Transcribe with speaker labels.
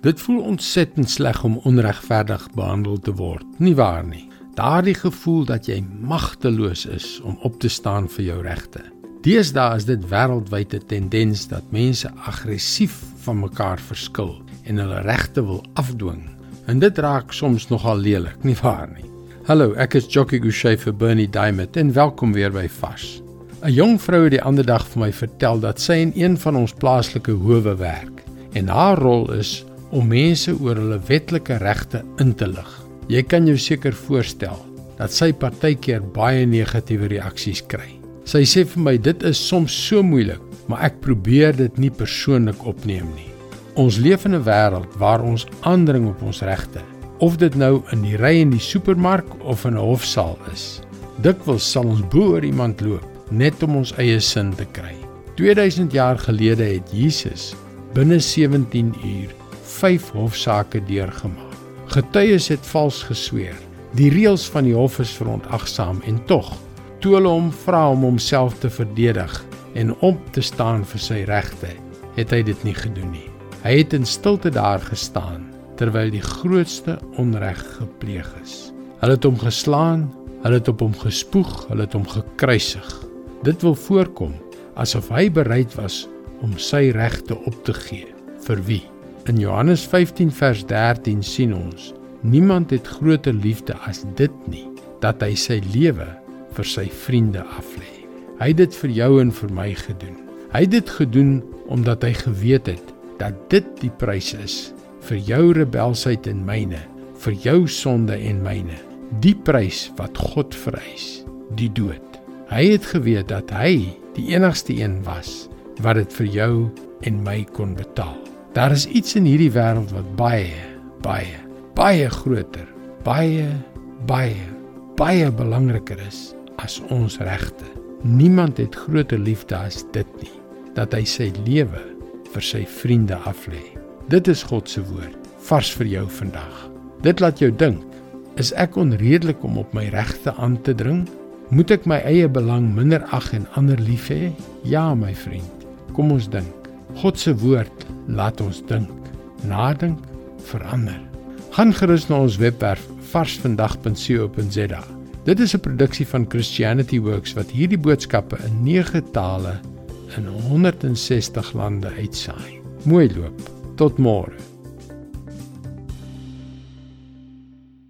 Speaker 1: Dit voel ontsettend sleg om onregverdig behandel te word, nie waar nie? Daardie gevoel dat jy magteloos is om op te staan vir jou regte. Deesdae is dit wêreldwyd 'n tendens dat mense aggressief van mekaar verskil en hulle regte wil afdwing. En dit raak soms nogal lelik, nie waar nie? Hallo, ek is Jockey Gouchee vir Bernie Diamond en welkom weer by Fas. 'n Jong vrou het die ander dag vir my vertel dat sy in een van ons plaaslike howe werk en haar rol is om mense oor hulle wetlike regte in te lig. Jy kan jou seker voorstel dat sy partykeer baie negatiewe reaksies kry. Sy sê vir my dit is soms so moeilik, maar ek probeer dit nie persoonlik opneem nie. Ons leef in 'n wêreld waar ons aandring op ons regte, of dit nou in die ry in die supermark of in 'n hofsaal is. Dikwels sal ons bo oor iemand loop net om ons eie sin te kry. 2000 jaar gelede het Jesus binne 17 uur vyf hofsaake deurgemaak. Getuies het vals gesweer. Die reëls van die hof is verontagsaam en tog, toe hulle hom vra om homself te verdedig en op te staan vir sy regte, het hy dit nie gedoen nie. Hy het in stilte daar gestaan terwyl die grootste onreg gepleeg is. Hulle het hom geslaan, hulle het op hom gespoeg, hulle het hom gekruisig. Dit wil voorkom asof hy bereid was om sy regte op te gee. Vir wie? In Johannes 15 vers 13 sien ons: Niemand het groter liefde as dit nie, dat hy sy lewe vir sy vriende aflê. Hy het dit vir jou en vir my gedoen. Hy het dit gedoen omdat hy geweet het dat dit die prys is vir jou rebelsheid en myne, vir jou sonde en myne. Die prys wat God vereis, die dood. Hy het geweet dat hy die enigste een was wat dit vir jou en my kon betaal. Daar is iets in hierdie wêreld wat baie, baie, baie groter, baie, baie, baie belangriker is as ons regte. Niemand het groter liefde as dit nie, dat hy sy lewe vir sy vriende aflê. Dit is God se woord, vars vir jou vandag. Dit laat jou dink, is ek onredelik om op my regte aan te dring? Moet ek my eie belang minder ag en ander lief hê? Ja, my vriend. Kom ons dink. God se woord laat ons dink, nadink, verander. Gaan gerus na ons webwerf varsvandag.co.za. Dit is 'n produksie van Christianity Works wat hierdie boodskappe in 9 tale in 160 lande uitsaai. Mooi loop. Tot môre.